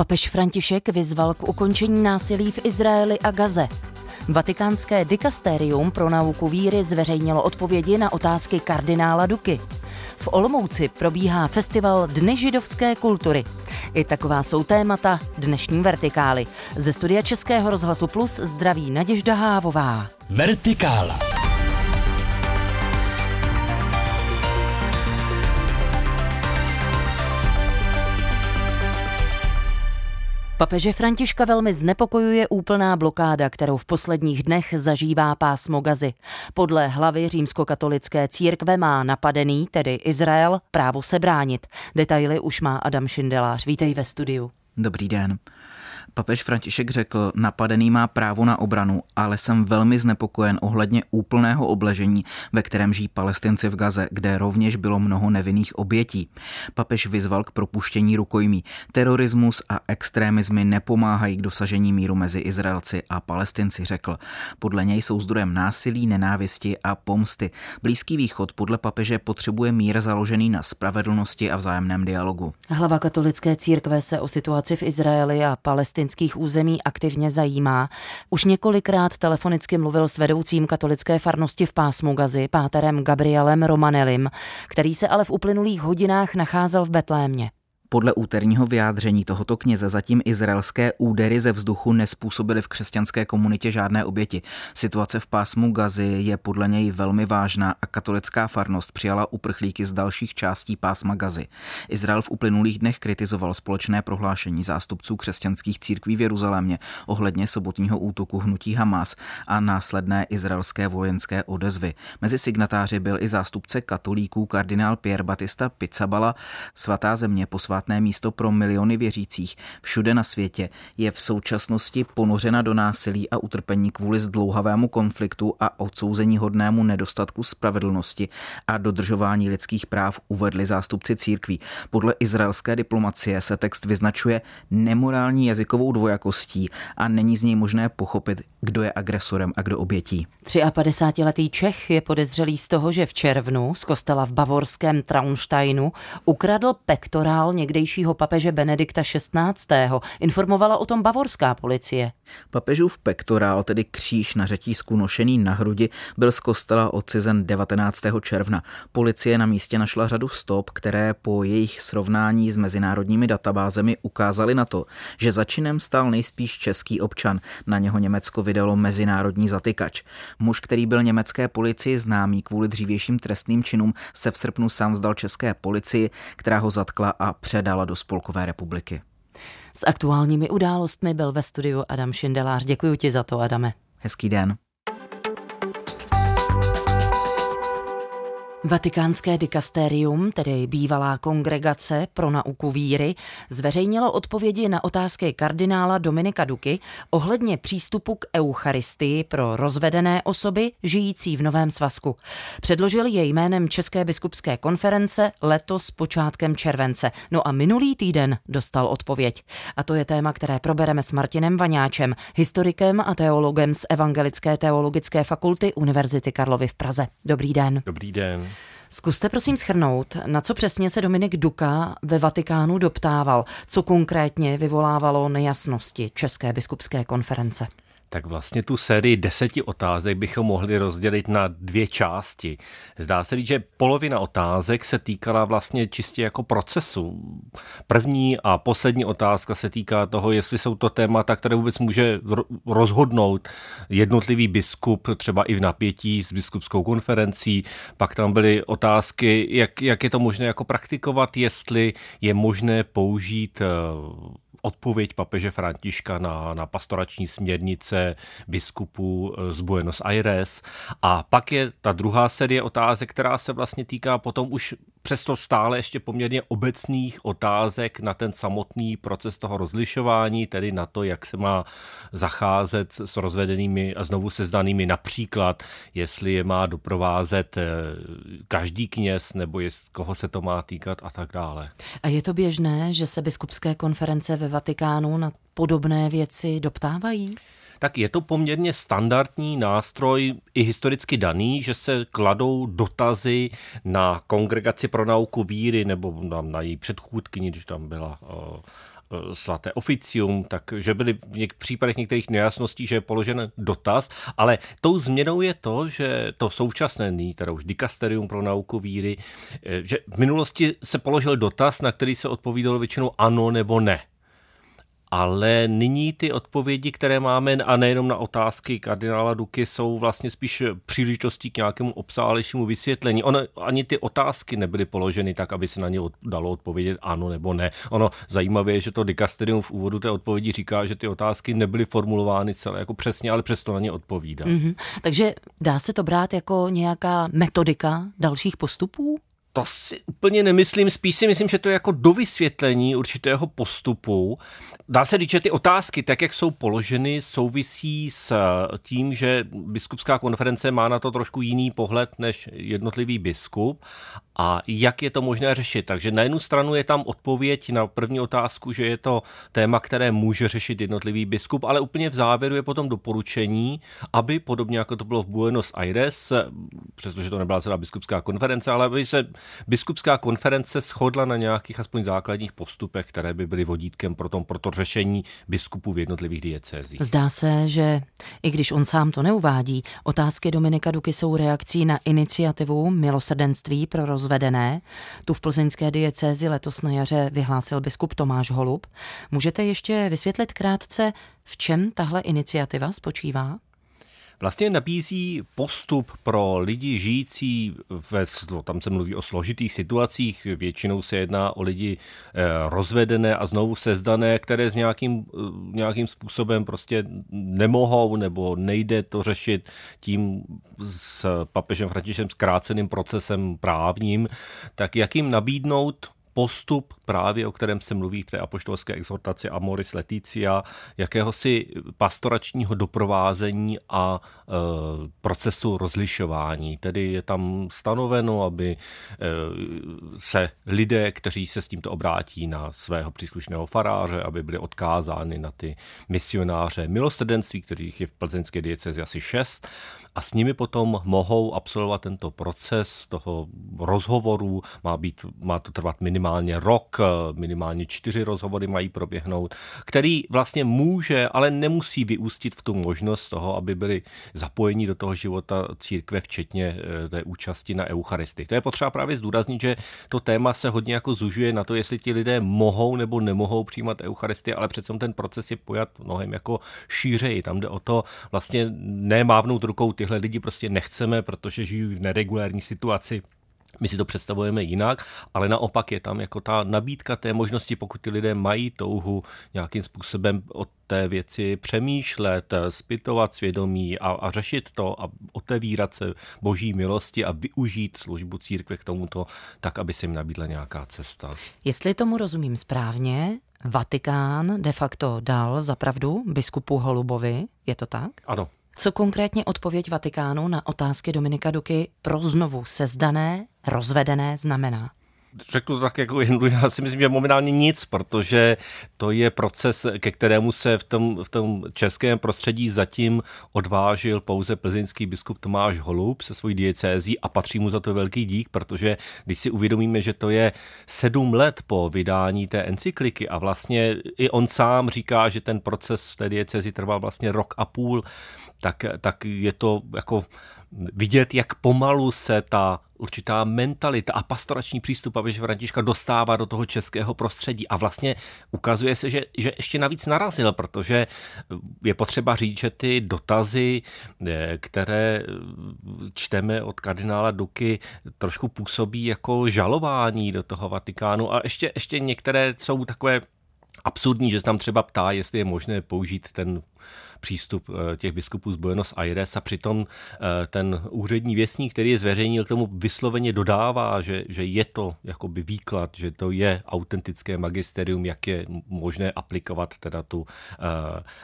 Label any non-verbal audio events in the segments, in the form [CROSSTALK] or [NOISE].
Papež František vyzval k ukončení násilí v Izraeli a Gaze. Vatikánské dikastérium pro nauku víry zveřejnilo odpovědi na otázky kardinála Duky. V Olomouci probíhá festival Dny židovské kultury. I taková jsou témata dnešní vertikály. Ze studia Českého rozhlasu Plus zdraví Naděžda Hávová. Vertikála. Papeže Františka velmi znepokojuje úplná blokáda, kterou v posledních dnech zažívá pásmo Gazy. Podle hlavy římskokatolické církve má napadený, tedy Izrael, právo se bránit. Detaily už má Adam Šindelář. Vítej ve studiu. Dobrý den. Papež František řekl, napadený má právo na obranu, ale jsem velmi znepokojen ohledně úplného obležení, ve kterém žijí palestinci v Gaze, kde rovněž bylo mnoho nevinných obětí. Papež vyzval k propuštění rukojmí. Terorismus a extrémizmy nepomáhají k dosažení míru mezi Izraelci a Palestinci, řekl. Podle něj jsou zdrojem násilí, nenávisti a pomsty. Blízký východ podle papeže potřebuje mír založený na spravedlnosti a vzájemném dialogu. Hlava katolické církve se o situaci v Izraeli a Palestině palestinských území aktivně zajímá. Už několikrát telefonicky mluvil s vedoucím katolické farnosti v pásmu Gazy, páterem Gabrielem Romanelim, který se ale v uplynulých hodinách nacházel v Betlémě. Podle úterního vyjádření tohoto kněze zatím izraelské údery ze vzduchu nespůsobily v křesťanské komunitě žádné oběti. Situace v pásmu Gazy je podle něj velmi vážná a katolická farnost přijala uprchlíky z dalších částí pásma Gazy. Izrael v uplynulých dnech kritizoval společné prohlášení zástupců křesťanských církví v Jeruzalémě ohledně sobotního útoku hnutí Hamas a následné izraelské vojenské odezvy. Mezi signatáři byl i zástupce katolíků kardinál Pierre Batista Pizzabala. Svatá země posvátá posvátné místo pro miliony věřících všude na světě, je v současnosti ponořena do násilí a utrpení kvůli zdlouhavému konfliktu a odsouzení hodnému nedostatku spravedlnosti a dodržování lidských práv uvedli zástupci církví. Podle izraelské diplomacie se text vyznačuje nemorální jazykovou dvojakostí a není z něj možné pochopit, kdo je agresorem a kdo obětí. 53-letý Čech je podezřelý z toho, že v červnu z kostela v bavorském Traunsteinu ukradl pektorál někde někdejšího papeže Benedikta XVI. Informovala o tom bavorská policie. Papežův pektorál, tedy kříž na řetízku nošený na hrudi, byl z kostela odcizen 19. června. Policie na místě našla řadu stop, které po jejich srovnání s mezinárodními databázemi ukázaly na to, že za činem stál nejspíš český občan. Na něho Německo vydalo mezinárodní zatykač. Muž, který byl německé policii známý kvůli dřívějším trestným činům, se v srpnu sám vzdal české policii, která ho zatkla a před předala do Spolkové republiky. S aktuálními událostmi byl ve studiu Adam Šindelář. Děkuji ti za to, Adame. Hezký den. Vatikánské dikastérium, tedy bývalá kongregace pro nauku víry, zveřejnilo odpovědi na otázky kardinála Dominika Duky ohledně přístupu k Eucharistii pro rozvedené osoby žijící v Novém svazku. Předložil je jménem České biskupské konference letos počátkem července. No a minulý týden dostal odpověď. A to je téma, které probereme s Martinem Vaňáčem, historikem a teologem z Evangelické teologické fakulty Univerzity Karlovy v Praze. Dobrý den. Dobrý den. Zkuste prosím schrnout, na co přesně se Dominik Duka ve Vatikánu doptával, co konkrétně vyvolávalo nejasnosti České biskupské konference. Tak vlastně tu sérii deseti otázek bychom mohli rozdělit na dvě části. Zdá se říct, že polovina otázek se týkala vlastně čistě jako procesu. První a poslední otázka se týká toho, jestli jsou to témata, které vůbec může rozhodnout jednotlivý biskup, třeba i v napětí s biskupskou konferencí. Pak tam byly otázky, jak, jak je to možné jako praktikovat, jestli je možné použít eh, odpověď papeže Františka na, na pastorační směrnice biskupů eh, z Buenos Aires. A pak je ta druhá série otázek, která se vlastně týká potom už přesto stále ještě poměrně obecných otázek na ten samotný proces toho rozlišování, tedy na to, jak se má zacházet s rozvedenými a znovu sezdanými například, jestli je má doprovázet eh, každý kněz, nebo jest, koho se to má týkat a tak dále. A je to běžné, že se biskupské konference ve Vatikánu na podobné věci doptávají? Tak je to poměrně standardní nástroj, i historicky daný, že se kladou dotazy na kongregaci pro nauku víry nebo na, na její předchůdkyni, když tam byla uh, svaté oficium, takže byly v něk- případech některých nejasností, že je položen dotaz, ale tou změnou je to, že to současné, nyní teda už dikasterium pro nauku víry, že v minulosti se položil dotaz, na který se odpovídalo většinou ano nebo ne ale nyní ty odpovědi, které máme, a nejenom na otázky kardinála Duky, jsou vlastně spíš příležitostí k nějakému obsálejšímu vysvětlení. Ono, ani ty otázky nebyly položeny tak, aby se na ně dalo odpovědět ano nebo ne. Ono zajímavé je, že to dikasterium v úvodu té odpovědi říká, že ty otázky nebyly formulovány celé jako přesně, ale přesto na ně odpovídá. Mm-hmm. Takže dá se to brát jako nějaká metodika dalších postupů? To si úplně nemyslím, spíš si myslím, že to je jako dovysvětlení určitého postupu. Dá se říct, že ty otázky, tak jak jsou položeny, souvisí s tím, že biskupská konference má na to trošku jiný pohled než jednotlivý biskup a jak je to možné řešit. Takže na jednu stranu je tam odpověď na první otázku, že je to téma, které může řešit jednotlivý biskup, ale úplně v závěru je potom doporučení, aby podobně jako to bylo v Buenos Aires, přestože to nebyla celá biskupská konference, ale aby se biskupská konference shodla na nějakých aspoň základních postupech, které by byly vodítkem pro, tom, pro to řešení biskupů v jednotlivých diecézích. Zdá se, že i když on sám to neuvádí, otázky Dominika Duky jsou reakcí na iniciativu milosrdenství pro rozvedené. Tu v plzeňské diecézi letos na jaře vyhlásil biskup Tomáš Holub. Můžete ještě vysvětlit krátce, v čem tahle iniciativa spočívá? Vlastně nabízí postup pro lidi žijící ve, tam se mluví o složitých situacích, většinou se jedná o lidi eh, rozvedené a znovu sezdané, které s nějakým, eh, nějakým způsobem prostě nemohou nebo nejde to řešit tím s papežem Františem zkráceným procesem právním, tak jak jim nabídnout postup právě, o kterém se mluví v té apoštolské exhortaci Amoris Leticia, jakéhosi pastoračního doprovázení a e, procesu rozlišování. Tedy je tam stanoveno, aby e, se lidé, kteří se s tímto obrátí na svého příslušného faráře, aby byli odkázány na ty misionáře milosrdenství, kterých je v plzeňské diecezi asi šest, a s nimi potom mohou absolvovat tento proces toho rozhovoru. Má, být, má to trvat minimálně rok, minimálně čtyři rozhovory mají proběhnout, který vlastně může, ale nemusí vyústit v tu možnost toho, aby byli zapojeni do toho života církve, včetně eh, té účasti na Eucharistii. To je potřeba právě zdůraznit, že to téma se hodně jako zužuje na to, jestli ti lidé mohou nebo nemohou přijímat Eucharistii, ale přece ten proces je pojat mnohem jako šířeji. Tam jde o to vlastně nemávnout rukou tyhle lidi prostě nechceme, protože žijí v neregulární situaci, my si to představujeme jinak, ale naopak je tam jako ta nabídka té možnosti, pokud ty lidé mají touhu nějakým způsobem o té věci přemýšlet, zpytovat svědomí a, a řešit to a otevírat se boží milosti a využít službu církve k tomuto, tak, aby se jim nabídla nějaká cesta. Jestli tomu rozumím správně, Vatikán de facto dal zapravdu biskupu Holubovi, je to tak? Ano, co konkrétně odpověď Vatikánu na otázky Dominika Duky pro znovu sezdané, rozvedené znamená? Řeknu to tak jako jen, já si myslím, že momentálně nic, protože to je proces, ke kterému se v tom, v tom českém prostředí zatím odvážil pouze plzeňský biskup Tomáš Holub se svojí diecézí a patří mu za to velký dík, protože když si uvědomíme, že to je sedm let po vydání té encykliky a vlastně i on sám říká, že ten proces v té diecézi trval vlastně rok a půl, tak, tak je to jako vidět, jak pomalu se ta určitá mentalita a pastorační přístup Papeže Františka dostává do toho českého prostředí. A vlastně ukazuje se, že, že ještě navíc narazil, protože je potřeba říct, že ty dotazy, eh, které čteme od kardinála Duky, trošku působí jako žalování do toho Vatikánu a ještě, ještě některé jsou takové absurdní, že se tam třeba ptá, jestli je možné použít ten přístup eh, těch biskupů z Buenos Aires a přitom eh, ten úřední věstník, který je zveřejnil, k tomu vysloveně dodává, že, že je to jakoby výklad, že to je autentické magisterium, jak je možné aplikovat teda tu uh,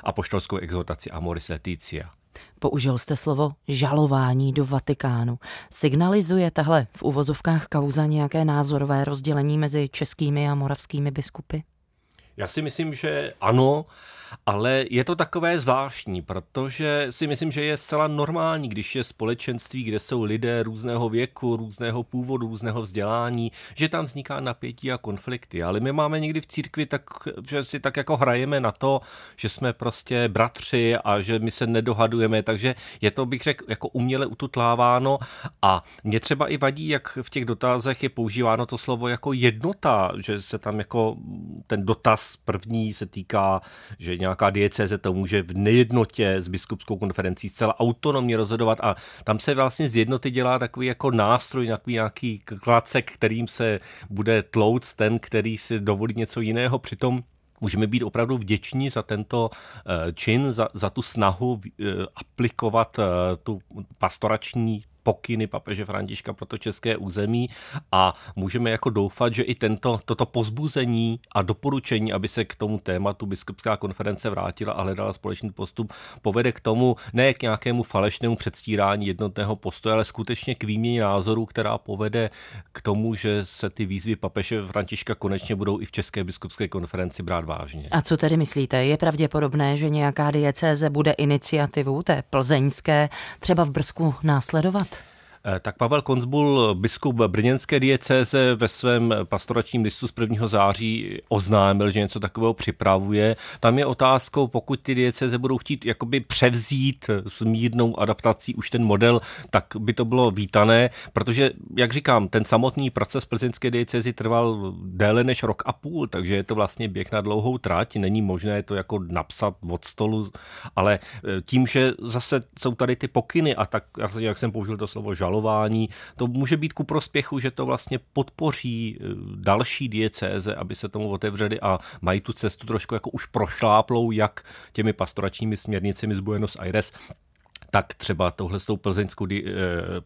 apoštolskou exhortaci Amoris Leticia. Použil jste slovo žalování do Vatikánu. Signalizuje tahle v uvozovkách kauza nějaké názorové rozdělení mezi českými a moravskými biskupy? Já si myslím, že ano, ale je to takové zvláštní, protože si myslím, že je zcela normální, když je společenství, kde jsou lidé různého věku, různého původu, různého vzdělání, že tam vzniká napětí a konflikty. Ale my máme někdy v církvi tak, že si tak jako hrajeme na to, že jsme prostě bratři a že my se nedohadujeme, takže je to, bych řekl, jako uměle ututláváno a mě třeba i vadí, jak v těch dotazech je používáno to slovo jako jednota, že se tam jako ten dotaz první se týká, že nějaká diecéze to může v nejednotě s biskupskou konferencí zcela autonomně rozhodovat a tam se vlastně z jednoty dělá takový jako nástroj, takový nějaký klacek, kterým se bude tlouc ten, který si dovolí něco jiného. Přitom Můžeme být opravdu vděční za tento eh, čin, za, za tu snahu eh, aplikovat eh, tu pastorační pokyny papeže Františka pro to české území a můžeme jako doufat, že i tento, toto pozbuzení a doporučení, aby se k tomu tématu biskupská konference vrátila a hledala společný postup, povede k tomu ne k nějakému falešnému předstírání jednotného postoje, ale skutečně k výměně názorů, která povede k tomu, že se ty výzvy papeže Františka konečně budou i v České biskupské konferenci brát vážně. A co tedy myslíte? Je pravděpodobné, že nějaká diecéze bude iniciativu té plzeňské třeba v Brzku následovat? Eh, tak Pavel Konzbul, biskup brněnské diecéze, ve svém pastoračním listu z 1. září oznámil, že něco takového připravuje. Tam je otázkou, pokud ty diecéze budou chtít jakoby převzít s mírnou adaptací už ten model, tak by to bylo vítané, protože, jak říkám, ten samotný proces plzeňské diecézy trval déle než rok a půl, takže je to vlastně běh na dlouhou trať, není možné to jako napsat od stolu, ale eh, tím, že zase jsou tady ty pokyny a tak, jak jsem použil to slovo žal schvalování. To může být ku prospěchu, že to vlastně podpoří eh, další diecéze, aby se tomu otevřeli a mají tu cestu trošku jako už prošláplou, jak těmi pastoračními směrnicemi z Buenos Aires, tak třeba touhle s tou plzeňskou, eh,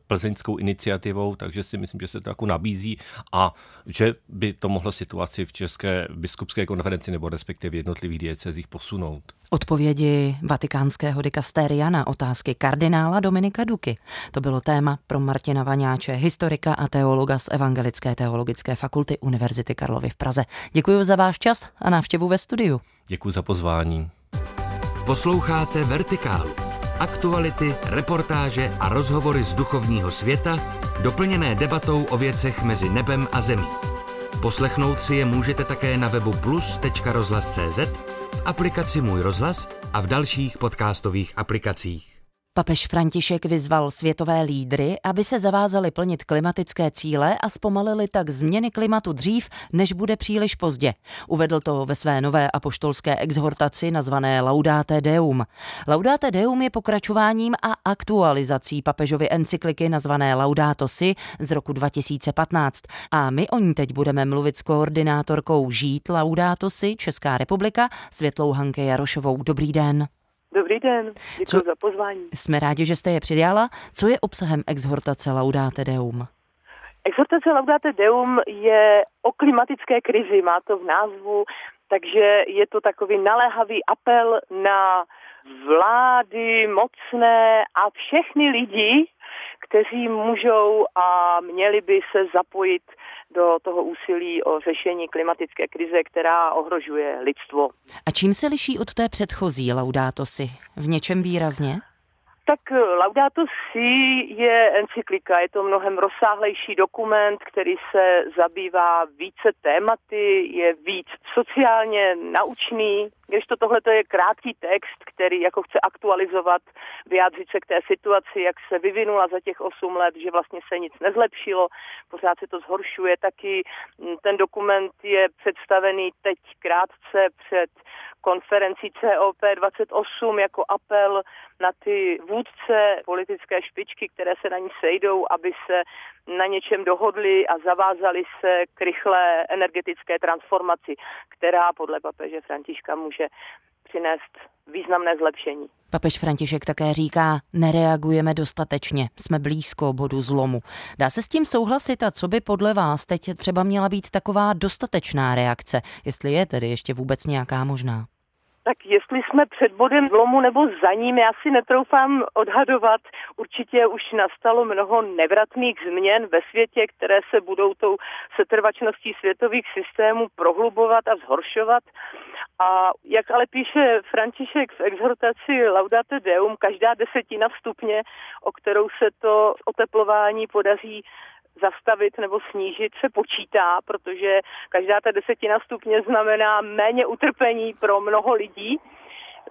plzeňskou iniciativou, takže si myslím, že se to jako nabízí a že by to mohlo situaci v České biskupské konferenci nebo respektive jednotlivých diecezích posunout. Odpovědi vatikánského dikastéria na otázky kardinála Dominika Duky. To bylo téma pro Martina Vaňáče, historika a teologa z Evangelické teologické fakulty Univerzity Karlovy v Praze. Děkuji za váš čas a návštěvu ve studiu. Děkuji za pozvání. Posloucháte Vertikálu aktuality, reportáže a rozhovory z duchovního světa, doplněné debatou o věcech mezi nebem a zemí. Poslechnout si je můžete také na webu plus.rozhlas.cz, v aplikaci Můj rozhlas a v dalších podcastových aplikacích. Papež František vyzval světové lídry, aby se zavázali plnit klimatické cíle a zpomalili tak změny klimatu dřív, než bude příliš pozdě. Uvedl to ve své nové apoštolské exhortaci nazvané Laudate Deum. Laudate Deum je pokračováním a aktualizací papežovy encykliky nazvané Laudato Si z roku 2015. A my o ní teď budeme mluvit s koordinátorkou Žít Laudato Si Česká republika Světlou Hanke Jarošovou. Dobrý den. Dobrý den, děkuji za pozvání. Jsme rádi, že jste je přidala. Co je obsahem exhortace Laudate Deum? Exhortace Laudate Deum je o klimatické krizi, má to v názvu, takže je to takový naléhavý apel na vlády, mocné a všechny lidi, kteří můžou a měli by se zapojit do toho úsilí o řešení klimatické krize, která ohrožuje lidstvo. A čím se liší od té předchozí Laudato si? V něčem výrazně? Tak Laudato Si je encyklika, je to mnohem rozsáhlejší dokument, který se zabývá více tématy, je víc sociálně naučný, když to tohle je krátký text, který jako chce aktualizovat, vyjádřit se k té situaci, jak se vyvinula za těch 8 let, že vlastně se nic nezlepšilo, pořád se to zhoršuje, taky ten dokument je představený teď krátce před konferencí COP28 jako apel na ty vůdce politické špičky, které se na ní sejdou, aby se na něčem dohodli a zavázali se k rychlé energetické transformaci, která podle papeže Františka může přinést významné zlepšení. Papež František také říká, nereagujeme dostatečně, jsme blízko bodu zlomu. Dá se s tím souhlasit a co by podle vás teď třeba měla být taková dostatečná reakce, jestli je tedy ještě vůbec nějaká možná? Tak jestli jsme před bodem zlomu nebo za ním, já si netroufám odhadovat. Určitě už nastalo mnoho nevratných změn ve světě, které se budou tou setrvačností světových systémů prohlubovat a zhoršovat. A jak ale píše František v exhortaci Laudate Deum, každá desetina stupně, o kterou se to oteplování podaří zastavit nebo snížit, se počítá, protože každá ta desetina stupně znamená méně utrpení pro mnoho lidí.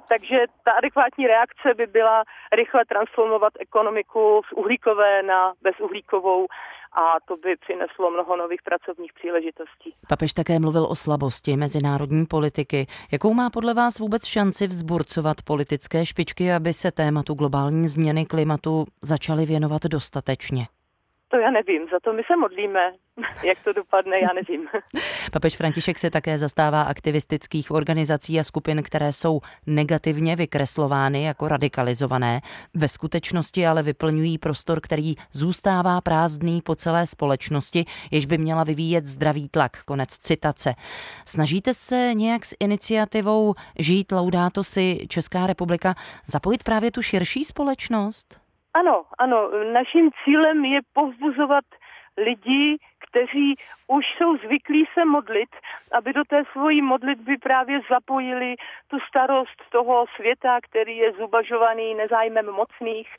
Takže ta adekvátní reakce by byla rychle transformovat ekonomiku z uhlíkové na bezuhlíkovou a to by přineslo mnoho nových pracovních příležitostí. Papež také mluvil o slabosti mezinárodní politiky. Jakou má podle vás vůbec šanci vzburcovat politické špičky, aby se tématu globální změny klimatu začaly věnovat dostatečně? To já nevím, za to my se modlíme. [LAUGHS] Jak to dopadne, já nevím. [LAUGHS] Papež František se také zastává aktivistických organizací a skupin, které jsou negativně vykreslovány jako radikalizované. Ve skutečnosti ale vyplňují prostor, který zůstává prázdný po celé společnosti, jež by měla vyvíjet zdravý tlak. Konec citace. Snažíte se nějak s iniciativou Žít Laudato si Česká republika zapojit právě tu širší společnost? Ano, ano, naším cílem je povzbuzovat lidi, kteří už jsou zvyklí se modlit, aby do té svojí modlitby právě zapojili tu starost toho světa, který je zubažovaný nezájmem mocných,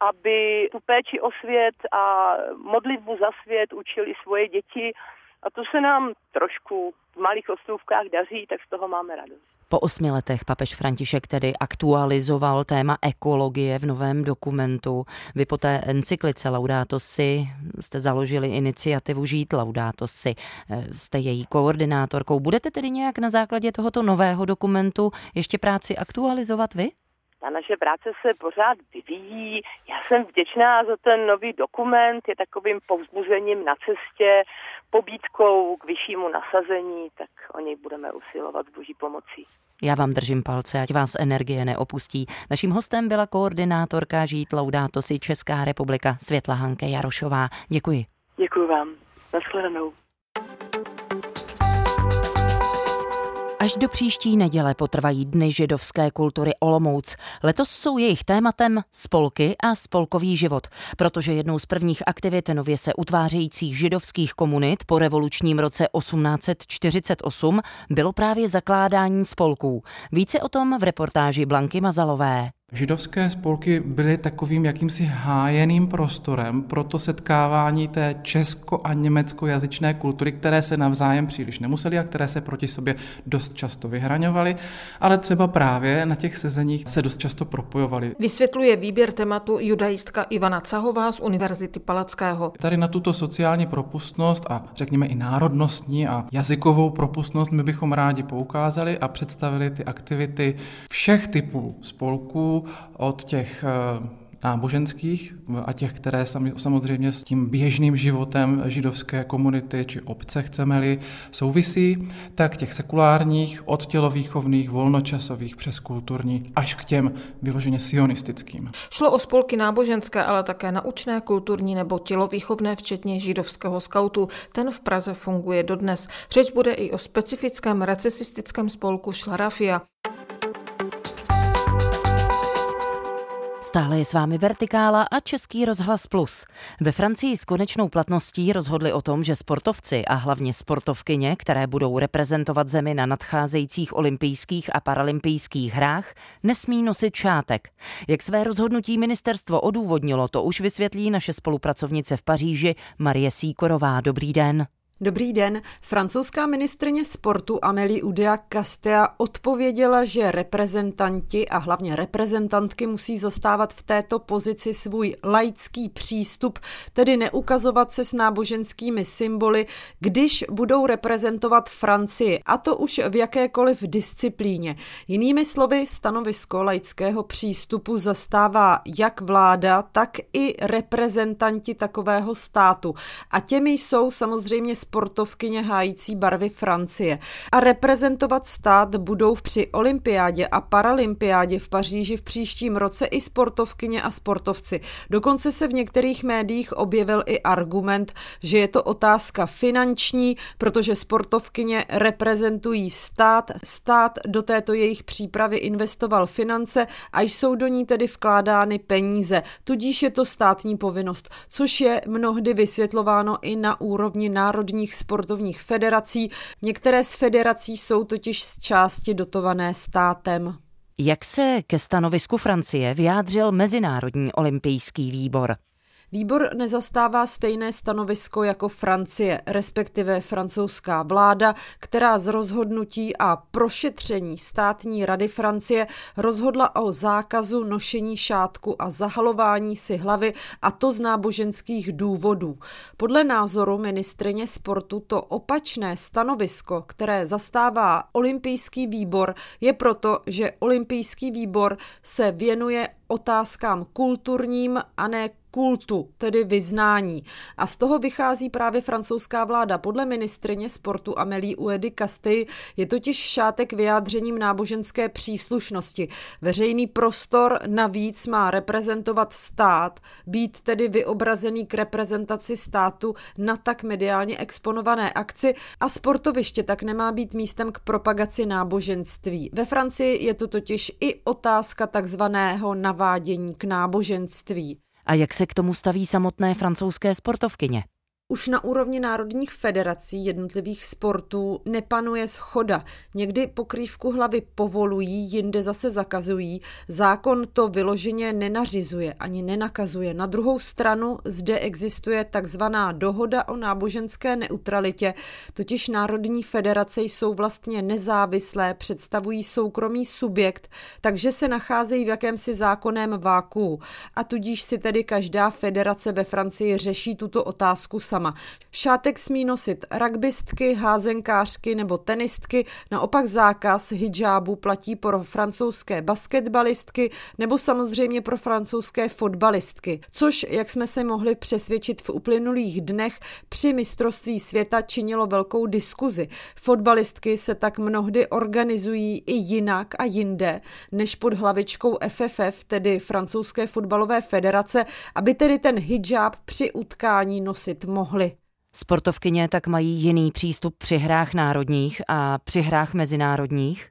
aby tu péči o svět a modlitbu za svět učili svoje děti. A to se nám trošku v malých ostrůvkách daří, tak z toho máme radost. Po osmi letech papež František tedy aktualizoval téma ekologie v novém dokumentu. Vy po té encyklice Laudato Si jste založili iniciativu Žít Laudato Si. Jste její koordinátorkou. Budete tedy nějak na základě tohoto nového dokumentu ještě práci aktualizovat vy? Ta naše práce se pořád vyvíjí. Já jsem vděčná za ten nový dokument, je takovým povzbuzením na cestě, pobídkou k vyššímu nasazení, tak o něj budeme usilovat s boží pomocí. Já vám držím palce, ať vás energie neopustí. Naším hostem byla koordinátorka Žít Laudato si Česká republika Světla Hanke Jarošová. Děkuji. Děkuji vám. Naschledanou. Až do příští neděle potrvají Dny židovské kultury Olomouc. Letos jsou jejich tématem spolky a spolkový život, protože jednou z prvních aktivit nově se utvářejících židovských komunit po revolučním roce 1848 bylo právě zakládání spolků. Více o tom v reportáži Blanky Mazalové. Židovské spolky byly takovým jakýmsi hájeným prostorem pro to setkávání té česko- a německojazyčné kultury, které se navzájem příliš nemuseli a které se proti sobě dost často vyhraňovaly, ale třeba právě na těch sezeních se dost často propojovaly. Vysvětluje výběr tématu judaistka Ivana Cahová z Univerzity Palackého. Tady na tuto sociální propustnost a řekněme i národnostní a jazykovou propustnost my bychom rádi poukázali a představili ty aktivity všech typů spolků, od těch eh, náboženských a těch, které samozřejmě s tím běžným životem židovské komunity či obce, chceme-li, souvisí, tak těch sekulárních, od tělovýchovných, volnočasových přes kulturní, až k těm vyloženě sionistickým. Šlo o spolky náboženské, ale také naučné, kulturní nebo tělovýchovné, včetně židovského skautu. Ten v Praze funguje dodnes. Řeč bude i o specifickém recesistickém spolku Šlarafia. Stále je s vámi Vertikála a Český rozhlas Plus. Ve Francii s konečnou platností rozhodli o tom, že sportovci a hlavně sportovkyně, které budou reprezentovat zemi na nadcházejících olympijských a paralympijských hrách, nesmí nosit šátek. Jak své rozhodnutí ministerstvo odůvodnilo, to už vysvětlí naše spolupracovnice v Paříži Marie Síkorová. Dobrý den. Dobrý den. Francouzská ministrně sportu Amélie Udea Castea odpověděla, že reprezentanti a hlavně reprezentantky musí zastávat v této pozici svůj laický přístup, tedy neukazovat se s náboženskými symboly, když budou reprezentovat Francii, a to už v jakékoliv disciplíně. Jinými slovy, stanovisko laického přístupu zastává jak vláda, tak i reprezentanti takového státu. A těmi jsou samozřejmě sportovkyně hájící barvy Francie. A reprezentovat stát budou při olympiádě a paralympiádě v Paříži v příštím roce i sportovkyně a sportovci. Dokonce se v některých médiích objevil i argument, že je to otázka finanční, protože sportovkyně reprezentují stát, stát do této jejich přípravy investoval finance a jsou do ní tedy vkládány peníze, tudíž je to státní povinnost, což je mnohdy vysvětlováno i na úrovni národních sportovních federací. Některé z federací jsou totiž z části dotované státem. Jak se ke stanovisku Francie vyjádřil Mezinárodní olympijský výbor? Výbor nezastává stejné stanovisko jako Francie, respektive francouzská vláda, která z rozhodnutí a prošetření státní rady Francie rozhodla o zákazu nošení šátku a zahalování si hlavy, a to z náboženských důvodů. Podle názoru ministrině sportu to opačné stanovisko, které zastává olympijský výbor, je proto, že olympijský výbor se věnuje otázkám kulturním a ne kultu, tedy vyznání. A z toho vychází právě francouzská vláda. Podle ministrině sportu Amélie Uedy Castille je totiž šátek vyjádřením náboženské příslušnosti. Veřejný prostor navíc má reprezentovat stát, být tedy vyobrazený k reprezentaci státu na tak mediálně exponované akci a sportoviště tak nemá být místem k propagaci náboženství. Ve Francii je to totiž i otázka takzvaného navádění k náboženství. A jak se k tomu staví samotné francouzské sportovkyně? Už na úrovni národních federací jednotlivých sportů nepanuje schoda. Někdy pokrývku hlavy povolují, jinde zase zakazují. Zákon to vyloženě nenařizuje ani nenakazuje. Na druhou stranu zde existuje takzvaná dohoda o náboženské neutralitě, totiž národní federace jsou vlastně nezávislé, představují soukromý subjekt, takže se nacházejí v jakémsi zákonném váku. A tudíž si tedy každá federace ve Francii řeší tuto otázku sama sama. Šátek smí nosit rugbystky, házenkářky nebo tenistky, naopak zákaz hijábu platí pro francouzské basketbalistky nebo samozřejmě pro francouzské fotbalistky, což, jak jsme se mohli přesvědčit v uplynulých dnech, při mistrovství světa činilo velkou diskuzi. Fotbalistky se tak mnohdy organizují i jinak a jinde, než pod hlavičkou FFF, tedy francouzské fotbalové federace, aby tedy ten hijab při utkání nosit mohli mohli. Sportovkyně tak mají jiný přístup při hrách národních a při hrách mezinárodních?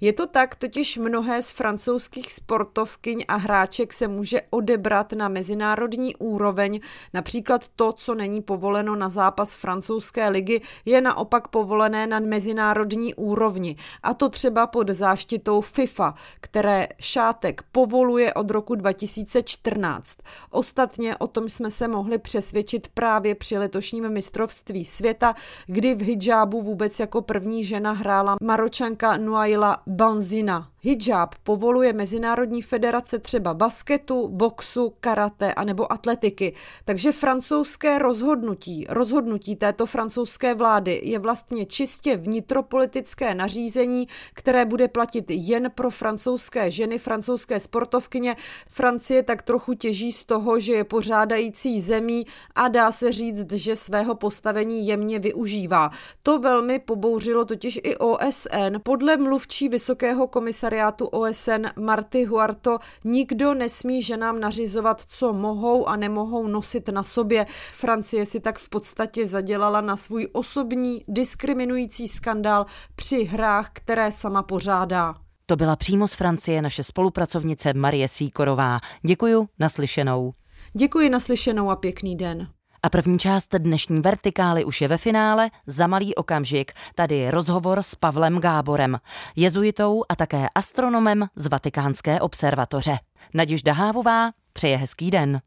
Je to tak, totiž mnohé z francouzských sportovkyň a hráček se může odebrat na mezinárodní úroveň. Například to, co není povoleno na zápas francouzské ligy, je naopak povolené na mezinárodní úrovni. A to třeba pod záštitou FIFA, které šátek povoluje od roku 2014. Ostatně o tom jsme se mohli přesvědčit právě při letošním mistrovství světa, kdy v hijabu vůbec jako první žena hrála maročanka Nuaila Banzina. Hijab povoluje Mezinárodní federace třeba basketu, boxu, karate a nebo atletiky. Takže francouzské rozhodnutí, rozhodnutí této francouzské vlády je vlastně čistě vnitropolitické nařízení, které bude platit jen pro francouzské ženy, francouzské sportovkyně. Francie tak trochu těží z toho, že je pořádající zemí a dá se říct, že svého postavení jemně využívá. To velmi pobouřilo totiž i OSN. Podle mluvčí Vysokého komisariátu OSN Marty Huarto nikdo nesmí ženám nařizovat, co mohou a nemohou nosit na sobě. Francie si tak v podstatě zadělala na svůj osobní diskriminující skandál při hrách, které sama pořádá. To byla přímo z Francie naše spolupracovnice Marie Síkorová. Děkuji, naslyšenou. Děkuji naslyšenou a pěkný den. A první část dnešní vertikály už je ve finále. Za malý okamžik tady je rozhovor s Pavlem Gáborem, jezuitou a také astronomem z Vatikánské observatoře. Naděžda Hávová přeje hezký den.